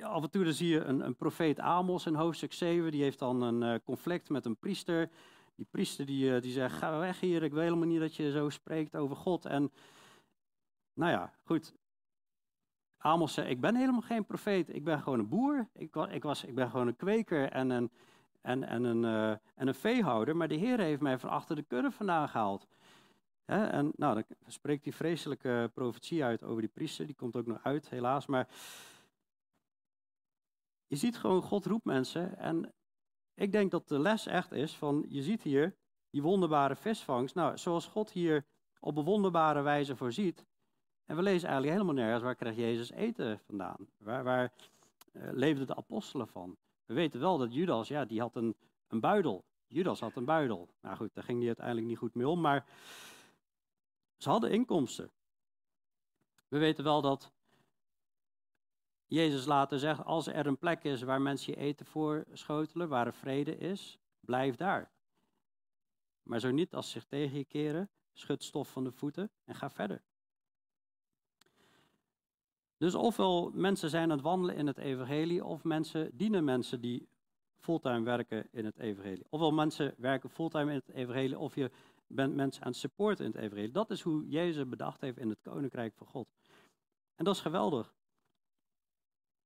Af en toe dan zie je een, een profeet Amos in hoofdstuk 7, die heeft dan een uh, conflict met een priester die priester die, eh, die zegt, ga weg hier, ik wil helemaal niet dat je zo spreekt over God. En nou ja, goed. Amos zei, ik ben helemaal geen profeet, ik ben gewoon een boer. Ik, ik, was, ik ben gewoon een kweker en een, en, en, een, uh, en een veehouder, maar de Heer heeft mij van achter de kudde vandaan gehaald. en nou, dan spreekt die vreselijke profetie uit over die priester, die komt ook nog uit, helaas. Maar je ziet gewoon, God roept mensen en ik denk dat de les echt is van, je ziet hier die wonderbare visvangst. Nou, zoals God hier op een wonderbare wijze voorziet. En we lezen eigenlijk helemaal nergens waar kreeg Jezus eten vandaan. Waar, waar uh, leefden de apostelen van? We weten wel dat Judas, ja, die had een, een buidel. Judas had een buidel. Nou goed, daar ging hij uiteindelijk niet goed mee om, maar ze hadden inkomsten. We weten wel dat Jezus later zegt, als er een plek is waar mensen je eten voor schotelen, waar er vrede is, blijf daar. Maar zo niet als ze zich tegen je keren, schud stof van de voeten en ga verder. Dus ofwel mensen zijn aan het wandelen in het evangelie, of mensen dienen mensen die fulltime werken in het evangelie. Ofwel mensen werken fulltime in het evangelie, of je bent mensen aan het supporten in het evangelie. Dat is hoe Jezus bedacht heeft in het koninkrijk van God. En dat is geweldig.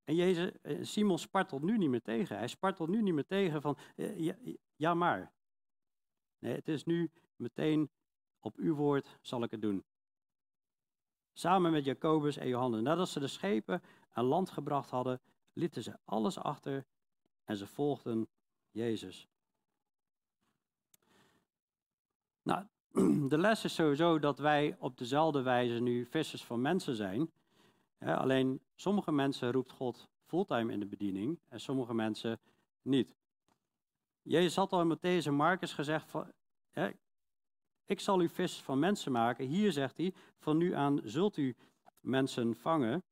En Jezus, eh, Simon spartelt nu niet meer tegen. Hij spartelt nu niet meer tegen van, eh, ja, ja maar. Nee, het is nu meteen op uw woord zal ik het doen. Samen met Jacobus en Johannes, nadat ze de schepen aan land gebracht hadden, lieten ze alles achter en ze volgden Jezus. Nou, de les is sowieso dat wij op dezelfde wijze nu vissers van mensen zijn alleen sommige mensen roept God fulltime in de bediening en sommige mensen niet. Jezus had al in Matthäus en Marcus gezegd, van, ik zal u vis van mensen maken. Hier zegt hij, van nu aan zult u mensen vangen.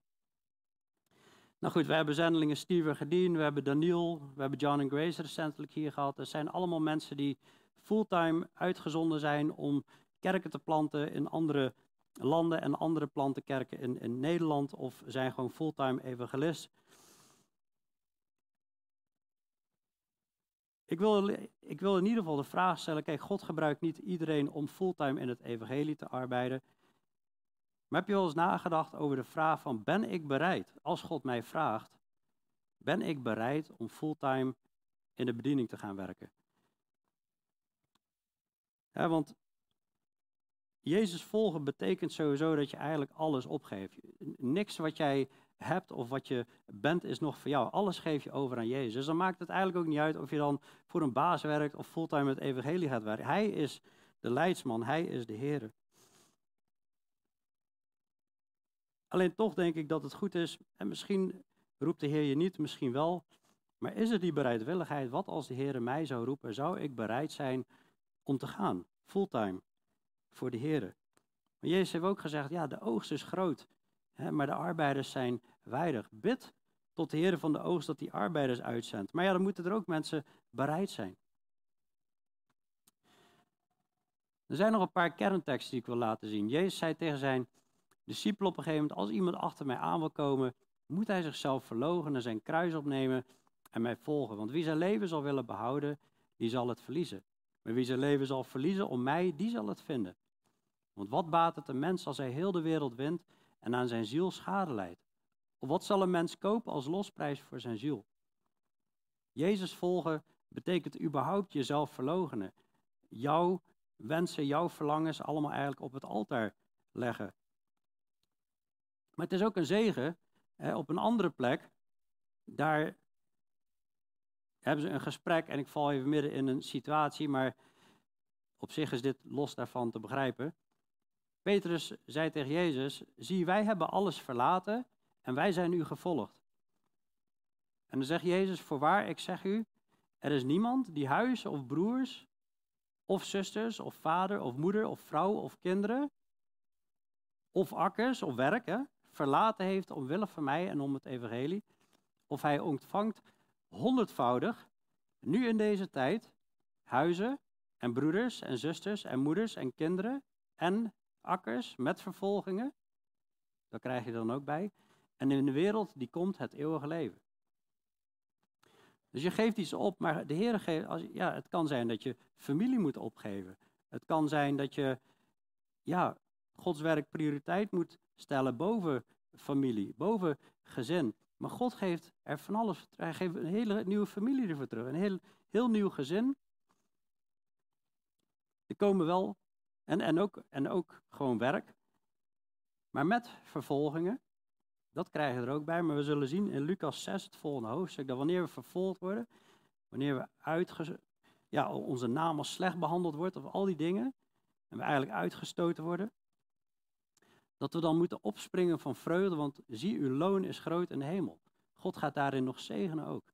Nou goed, we hebben zendelingen Steven Gedien, we hebben Daniel, we hebben John en Grace recentelijk hier gehad. Dat zijn allemaal mensen die fulltime uitgezonden zijn om kerken te planten in andere landen en andere plantenkerken in, in Nederland of zijn gewoon fulltime evangelist. Ik wil, ik wil in ieder geval de vraag stellen, kijk, God gebruikt niet iedereen om fulltime in het evangelie te arbeiden. Maar heb je wel eens nagedacht over de vraag van, ben ik bereid, als God mij vraagt, ben ik bereid om fulltime in de bediening te gaan werken? want Jezus volgen betekent sowieso dat je eigenlijk alles opgeeft. Niks wat jij hebt of wat je bent is nog voor jou. Alles geef je over aan Jezus. Dus dan maakt het eigenlijk ook niet uit of je dan voor een baas werkt of fulltime met evangelie gaat werken. Hij is de leidsman, hij is de Heer. Alleen toch denk ik dat het goed is, en misschien roept de Heer je niet, misschien wel, maar is er die bereidwilligheid? Wat als de Heer mij zou roepen? Zou ik bereid zijn om te gaan, fulltime? Voor de Heer. Maar Jezus heeft ook gezegd, ja, de oogst is groot, hè, maar de arbeiders zijn weinig. Bid tot de Heer van de oogst dat die arbeiders uitzendt. Maar ja, dan moeten er ook mensen bereid zijn. Er zijn nog een paar kernteksten die ik wil laten zien. Jezus zei tegen zijn discipelen op een gegeven moment, als iemand achter mij aan wil komen, moet hij zichzelf verlogen en zijn kruis opnemen en mij volgen. Want wie zijn leven zal willen behouden, die zal het verliezen. Maar wie zijn leven zal verliezen om mij, die zal het vinden. Want wat baat het een mens als hij heel de wereld wint en aan zijn ziel schade leidt? Of wat zal een mens kopen als losprijs voor zijn ziel? Jezus volgen betekent überhaupt jezelf verlogenen. Jouw wensen, jouw verlangens allemaal eigenlijk op het altaar leggen. Maar het is ook een zegen. Hè, op een andere plek, daar hebben ze een gesprek en ik val even midden in een situatie, maar op zich is dit los daarvan te begrijpen. Petrus zei tegen Jezus: Zie, wij hebben alles verlaten en wij zijn u gevolgd. En dan zegt Jezus: Voorwaar, ik zeg u, er is niemand die huis of broers of zusters, of vader, of moeder, of vrouw, of kinderen, of akkers, of werk, hè, verlaten heeft omwille van mij en om het evangelie, of hij ontvangt honderdvoudig, nu in deze tijd, huizen en broeders en zusters en moeders en kinderen en akkers met vervolgingen, daar krijg je dan ook bij, en in de wereld die komt het eeuwige leven. Dus je geeft iets op, maar de Heer geeft, als, ja, het kan zijn dat je familie moet opgeven. Het kan zijn dat je ja, Gods werk prioriteit moet stellen boven familie, boven gezin. Maar God geeft er van alles. Hij geeft een hele nieuwe familie ervoor terug. Een heel, heel nieuw gezin. Er komen wel, en, en, ook, en ook gewoon werk. Maar met vervolgingen. Dat krijgen we er ook bij. Maar we zullen zien in Lucas 6, het volgende hoofdstuk, dat wanneer we vervolgd worden, wanneer we uitge, ja, onze naam als slecht behandeld wordt, of al die dingen, en we eigenlijk uitgestoten worden, dat we dan moeten opspringen van vreugde, want zie, uw loon is groot in de hemel. God gaat daarin nog zegenen ook.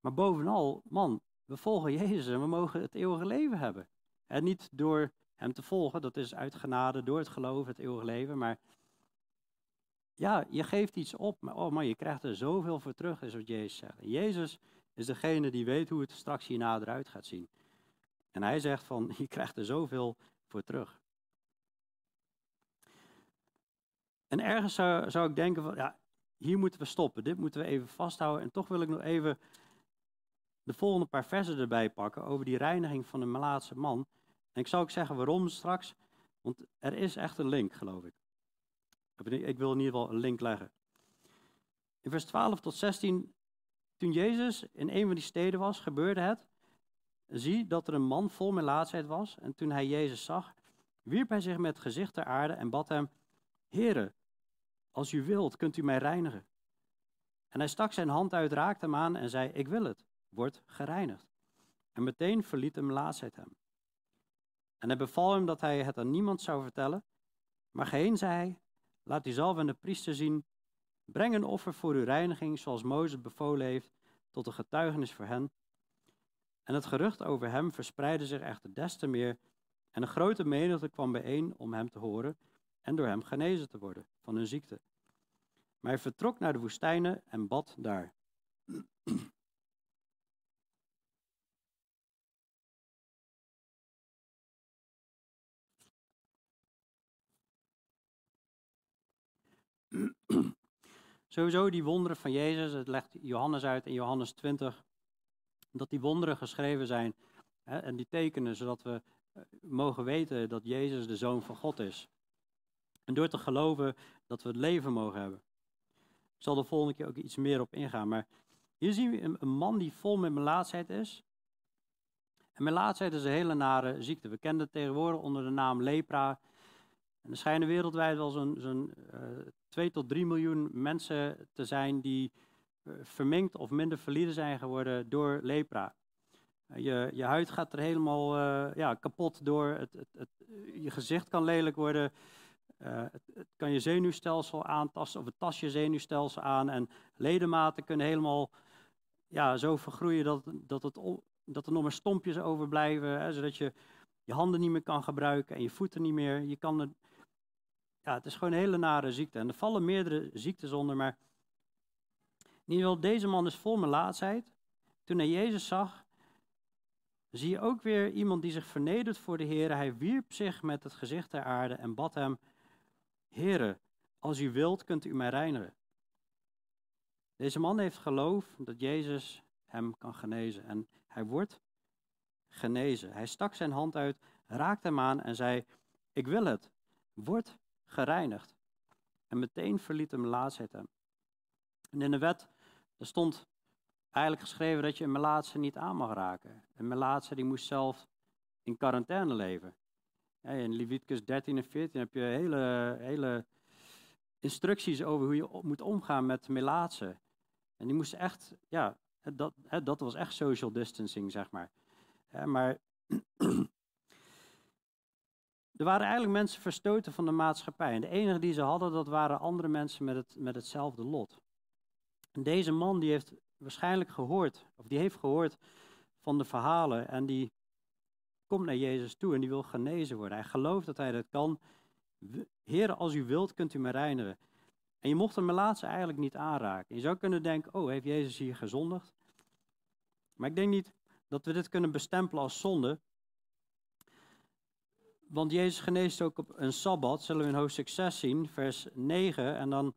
Maar bovenal, man, we volgen Jezus en we mogen het eeuwige leven hebben. En niet door hem te volgen, dat is uit genade, door het geloven, het eeuwige leven, maar ja, je geeft iets op, maar oh man, je krijgt er zoveel voor terug, is wat Jezus zegt. Jezus is degene die weet hoe het straks hierna eruit gaat zien. En hij zegt van, je krijgt er zoveel voor terug. En ergens zou, zou ik denken van, ja, hier moeten we stoppen, dit moeten we even vasthouden. En toch wil ik nog even de volgende paar versen erbij pakken over die reiniging van de Malaatse man. En ik zou ook zeggen waarom straks, want er is echt een link, geloof ik. Ik wil in ieder geval een link leggen. In vers 12 tot 16, toen Jezus in een van die steden was, gebeurde het. Zie dat er een man vol melaatsheid was. En toen hij Jezus zag, wierp hij zich met gezicht ter aarde en bad hem: Heere, als u wilt, kunt u mij reinigen. En hij stak zijn hand uit, raakte hem aan en zei: Ik wil het, word gereinigd. En meteen verliet de melaatsheid hem. En hij beval hem dat hij het aan niemand zou vertellen. Maar geheen zei hij: Laat u zelf en de priester zien. Breng een offer voor uw reiniging, zoals Mozes bevolen heeft, tot een getuigenis voor hen. En het gerucht over hem verspreidde zich echter des te meer. En een grote menigte kwam bijeen om hem te horen en door hem genezen te worden van hun ziekte. Maar hij vertrok naar de woestijnen en bad daar. Sowieso die wonderen van Jezus, het legt Johannes uit in Johannes 20, dat die wonderen geschreven zijn hè, en die tekenen, zodat we eh, mogen weten dat Jezus de Zoon van God is. En door te geloven dat we het leven mogen hebben. Ik zal de volgende keer ook iets meer op ingaan, maar hier zien we een, man die vol met melaatsheid is. En melaatsheid is een hele nare ziekte. We kennen het tegenwoordig onder de naam lepra. Er schijnen wereldwijd wel zo'n zo'n uh, eh, 2 tot 3 miljoen mensen te zijn die uh, verminkt of minder valide zijn geworden door lepra. Uh, je, je huid gaat er helemaal ja, kapot door, het, het, het, je gezicht kan lelijk worden, het, kan je zenuwstelsel aantasten of het tast je zenuwstelsel aan en ledematen kunnen helemaal ja, zo vergroeien dat, dat, het, dat er nog maar stompjes overblijven, hè, zodat je je handen niet meer kan gebruiken en je voeten niet meer. Je kan ja, het is gewoon een hele nare ziekte. En er vallen meerdere ziektes onder, maar in ieder geval, deze man is vol melaatsheid. Toen hij Jezus zag, zie je ook weer iemand die zich vernedert voor de Heer. Hij wierp zich met het gezicht ter aarde en bad hem, Heere, als u wilt, kunt u mij reinigen. Deze man heeft geloof dat Jezus hem kan genezen. En hij wordt genezen. Hij stak zijn hand uit, raakte hem aan en zei, ik wil het, word gereinigd. En meteen verliet de melaatsheid hem. En in de wet er stond eigenlijk geschreven dat je een melaatse niet aan mag raken. Een melaatse die moest zelf in quarantaine leven. In Leviticus 13 en 14 heb je hele, hele instructies over hoe je moet omgaan met melaatsen. En die moesten echt, ja, dat, dat was echt social distancing, zeg maar. Maar er waren eigenlijk mensen verstoten van de maatschappij. En de enige die ze hadden, dat waren andere mensen met, het, met hetzelfde lot. En deze man die heeft waarschijnlijk gehoord, of die heeft gehoord van de verhalen en die komt naar Jezus toe en die wil genezen worden. Hij gelooft dat hij dat kan. Heer, als u wilt, kunt u me reinigen. En je mocht de laatste eigenlijk niet aanraken. Je zou kunnen denken, oh, heeft Jezus hier gezondigd? Maar ik denk niet dat we dit kunnen bestempelen als zonde. Want Jezus geneest ook op een Sabbat, zullen we in hoofdstuk 6 zien, vers 9. En dan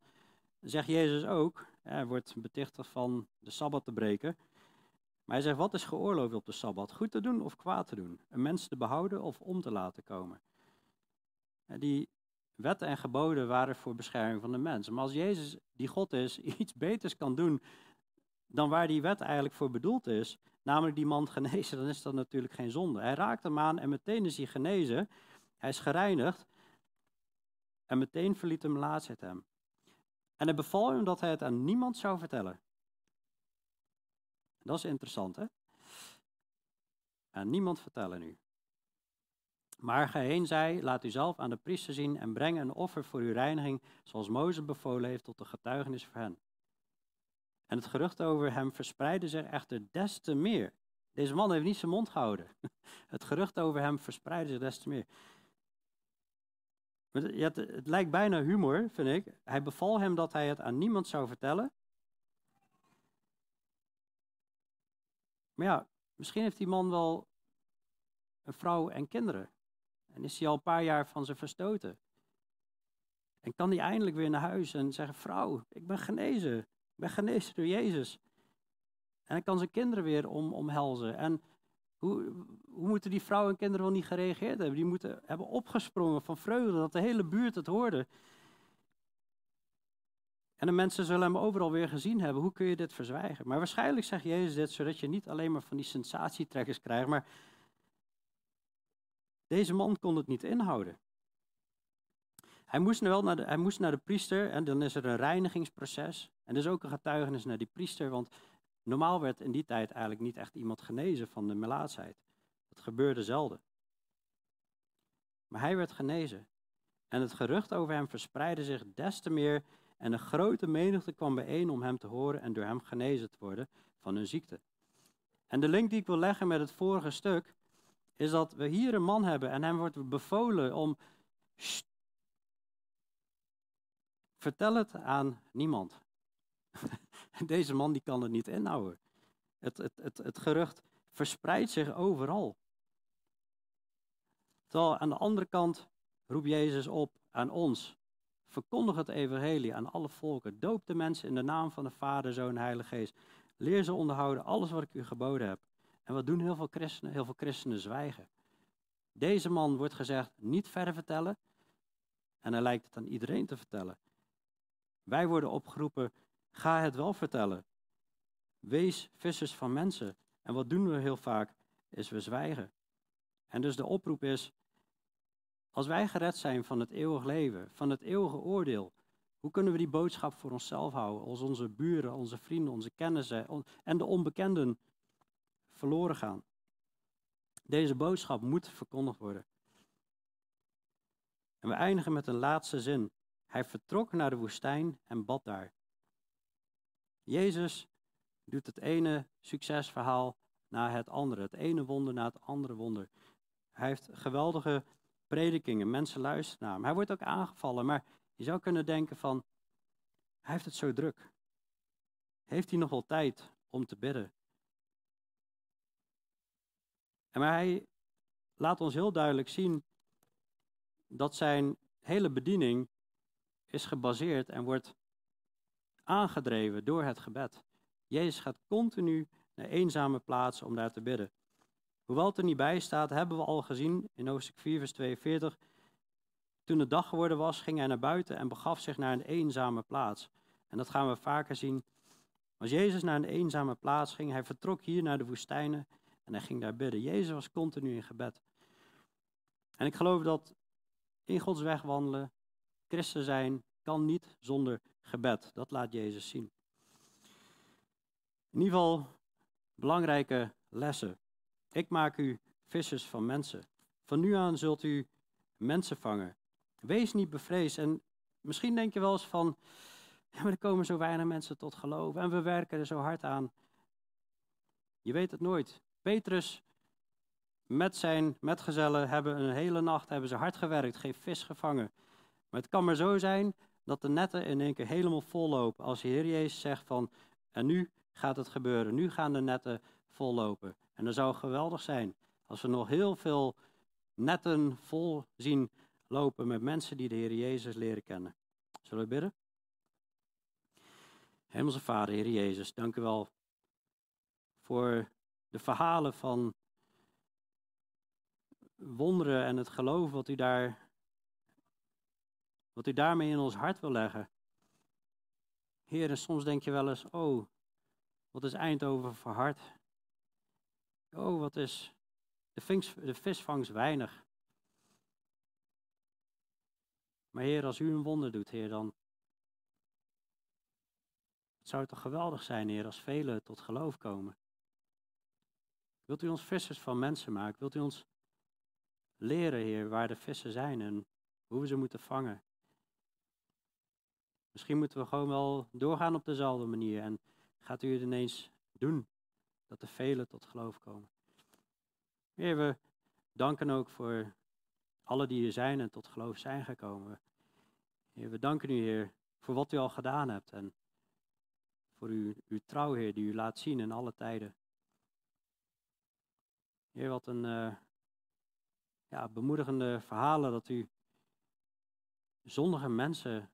zegt Jezus ook, hij wordt betichtigd van de Sabbat te breken. Maar hij zegt, wat is geoorloofd op de Sabbat? Goed te doen of kwaad te doen? Een mens te behouden of om te laten komen? Die wetten en geboden waren voor bescherming van de mens. Maar als Jezus, die God is, iets beters kan doen dan waar die wet eigenlijk voor bedoeld is, namelijk die man genezen, dan is dat natuurlijk geen zonde. Hij raakt hem aan en meteen is hij genezen. Hij is gereinigd en meteen verliet hem laatst hem. En hij beval hem dat hij het aan niemand zou vertellen. Dat is interessant, hè? Aan niemand vertellen nu. Maar ga heen zei, laat u zelf aan de priester zien en breng een offer voor uw reiniging, zoals Mozes bevolen heeft tot de getuigenis voor hen. En het gerucht over hem verspreidde zich echter des te meer. Deze man heeft niet zijn mond gehouden. Het gerucht over hem verspreidde zich des te meer. Het, lijkt bijna humor, vind ik. Hij beval hem dat hij het aan niemand zou vertellen. Maar ja, misschien heeft die man wel een vrouw en kinderen. En is hij al een paar jaar van ze verstoten. En kan hij eindelijk weer naar huis en zeggen: Vrouw, ik ben genezen. Ik ben genezen door Jezus. En hij kan zijn kinderen weer om, omhelzen. En hoe, hoe moeten die vrouw en kinderen wel niet gereageerd hebben? Die moeten hebben opgesprongen van vreugde dat de hele buurt het hoorde. En de mensen zullen hem overal weer gezien hebben. Hoe kun je dit verzwijgen? Maar waarschijnlijk zegt Jezus dit zodat je niet alleen maar van die sensatietrekkers krijgt, maar deze man kon het niet inhouden. Hij moest, wel naar de, hij moest naar de priester en dan is er een reinigingsproces. En is ook een getuigenis naar die priester, want normaal werd in die tijd eigenlijk niet echt iemand genezen van de melaatsheid. Dat gebeurde zelden. Maar hij werd genezen. En het gerucht over hem verspreidde zich des te meer en een grote menigte kwam bijeen om hem te horen en door hem genezen te worden van hun ziekte. En de link die ik wil leggen met het vorige stuk is dat we hier een man hebben en hem wordt bevolen om. Vertel het aan niemand. Deze man die kan het niet inhouden. Het, het, het, gerucht verspreidt zich overal. Terwijl aan de andere kant roept Jezus op aan ons. Verkondig het evangelie aan alle volken. Doop de mensen in de naam van de Vader, Zoon en Heilige Geest. Leer ze onderhouden alles wat ik u geboden heb. En wat doen heel veel christenen? Heel veel christenen zwijgen. Deze man wordt gezegd niet verder vertellen. En hij lijkt het aan iedereen te vertellen. Wij worden opgeroepen, ga het wel vertellen. Wees vissers van mensen. En wat doen we heel vaak? Is we zwijgen. En dus de oproep is, als wij gered zijn van het eeuwig leven, van het eeuwige oordeel, hoe kunnen we die boodschap voor onszelf houden als onze buren, onze vrienden, onze kennissen en de onbekenden verloren gaan. Deze boodschap moet verkondigd worden. En we eindigen met een laatste zin. Hij vertrok naar de woestijn en bad daar. Jezus doet het ene succesverhaal na het andere, het ene wonder na het andere wonder. Hij heeft geweldige predikingen, mensen luisteren naar hem. Hij wordt ook aangevallen, maar je zou kunnen denken van, hij heeft het zo druk. Heeft hij nog wel tijd om te bidden? En maar hij laat ons heel duidelijk zien dat zijn hele bediening is gebaseerd en wordt aangedreven door het gebed. Jezus gaat continu naar eenzame plaatsen om daar te bidden. Hoewel het er niet bij staat, hebben we al gezien in hoofdstuk 4, vers 42. Toen het dag geworden was, ging hij naar buiten en begaf zich naar een eenzame plaats. En dat gaan we vaker zien. Als Jezus naar een eenzame plaats ging, hij vertrok hier naar de woestijnen en hij ging daar bidden. Jezus was continu in gebed. En ik geloof dat in Gods weg wandelen, christen zijn, kan niet zonder gebed. Dat laat Jezus zien. In ieder geval belangrijke lessen. Ik maak u vissers van mensen. Van nu aan zult u mensen vangen. Wees niet bevreesd. En misschien denk je wel eens van, maar er komen zo weinig mensen tot geloof en we werken er zo hard aan. Je weet het nooit. Petrus met zijn metgezellen hebben een hele nacht hebben ze hard gewerkt, geen vis gevangen. Maar het kan maar zo zijn dat de netten in één keer helemaal vol lopen. Als de Heer Jezus zegt van, en nu gaat het gebeuren, nu gaan de netten vol lopen. En dat zou geweldig zijn als we nog heel veel netten vol zien lopen met mensen die de Heer Jezus leren kennen. Zullen we bidden? Hemelse Vader, Heer Jezus, dank u wel voor de verhalen van wonderen en het geloof wat u, daar, wat u daarmee in ons hart wil leggen. Heer, en soms denk je wel eens, oh, wat is Eindhoven verhard? Oh, wat is de, vings, de visvangst weinig? Maar Heer, als u een wonder doet, Heer, dan het zou het toch geweldig zijn, Heer, als velen tot geloof komen. Wilt u ons vissers van mensen maken? Wilt u ons leren, Heer, waar de vissen zijn en hoe we ze moeten vangen? Misschien moeten we gewoon wel doorgaan op dezelfde manier en gaat u het ineens doen, dat de velen tot geloof komen. Heer, we danken ook voor alle die hier zijn en tot geloof zijn gekomen. Heer, we danken u, Heer, voor wat u al gedaan hebt en voor uw, uw trouw, Heer, die u laat zien in alle tijden. Heer, wat een uh, ja, bemoedigende verhalen dat u zondige mensen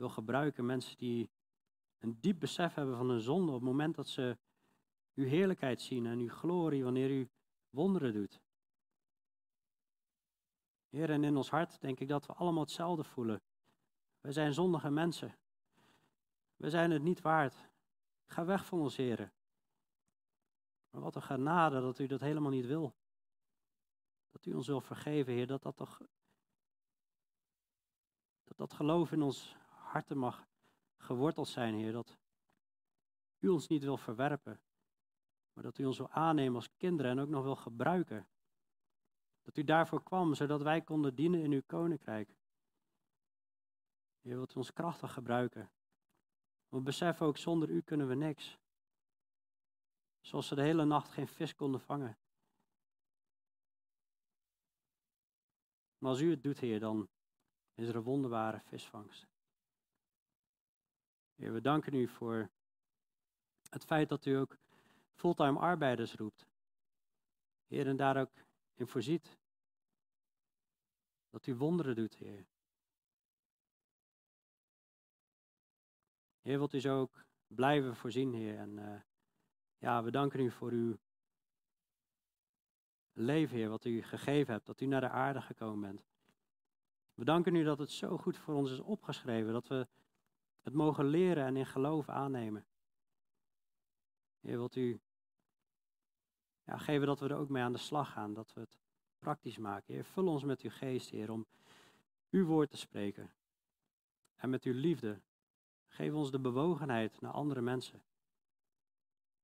wil gebruiken. Mensen die een diep besef hebben van hun zonde op het moment dat ze uw heerlijkheid zien en uw glorie wanneer u wonderen doet. Heer, en in ons hart denk ik dat we allemaal hetzelfde voelen. We zijn zondige mensen. We zijn het niet waard. Ga weg van ons, heren. Maar wat een genade dat u dat helemaal niet wil. Dat u ons wil vergeven, Heer. Dat dat toch. Dat dat geloof in ons harten mag geworteld zijn, Heer. Dat u ons niet wil verwerpen. Maar dat u ons wil aannemen als kinderen en ook nog wil gebruiken. Dat u daarvoor kwam, zodat wij konden dienen in uw koninkrijk. Heer, wilt u ons krachtig gebruiken. We beseffen ook, zonder u kunnen we niks. Zoals ze de hele nacht geen vis konden vangen. Maar als u het doet, Heer, dan is er een wonderbare visvangst. Heer, we danken u voor het feit dat u ook fulltime arbeiders roept. Heer, en daar ook in voorziet. Dat u wonderen doet, Heer. Heer, wilt u zo ook blijven voorzien, Heer. En uh, ja, we danken u voor uw leven, Heer, wat u gegeven hebt, dat u naar de aarde gekomen bent. We danken u dat het zo goed voor ons is opgeschreven, dat we het mogen leren en in geloof aannemen. Heer, wilt u ja, geven dat we er ook mee aan de slag gaan, dat we het praktisch maken. Heer, vul ons met uw geest, Heer, om uw woord te spreken. En met uw liefde. Geef ons de bewogenheid naar andere mensen.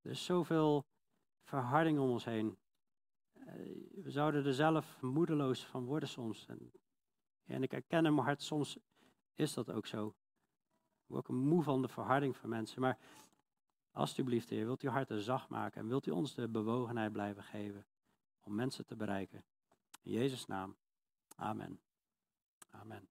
Er is zoveel verharding om ons heen. Eh, we zouden er zelf moedeloos van worden soms. En, en ik herken in mijn hart, soms is dat ook zo. Ik word ook moe van de verharding van mensen. Maar alsjeblieft, Heer, wilt u harten zacht maken en wilt u ons de bewogenheid blijven geven om mensen te bereiken. In Jezus' naam. Amen. Amen.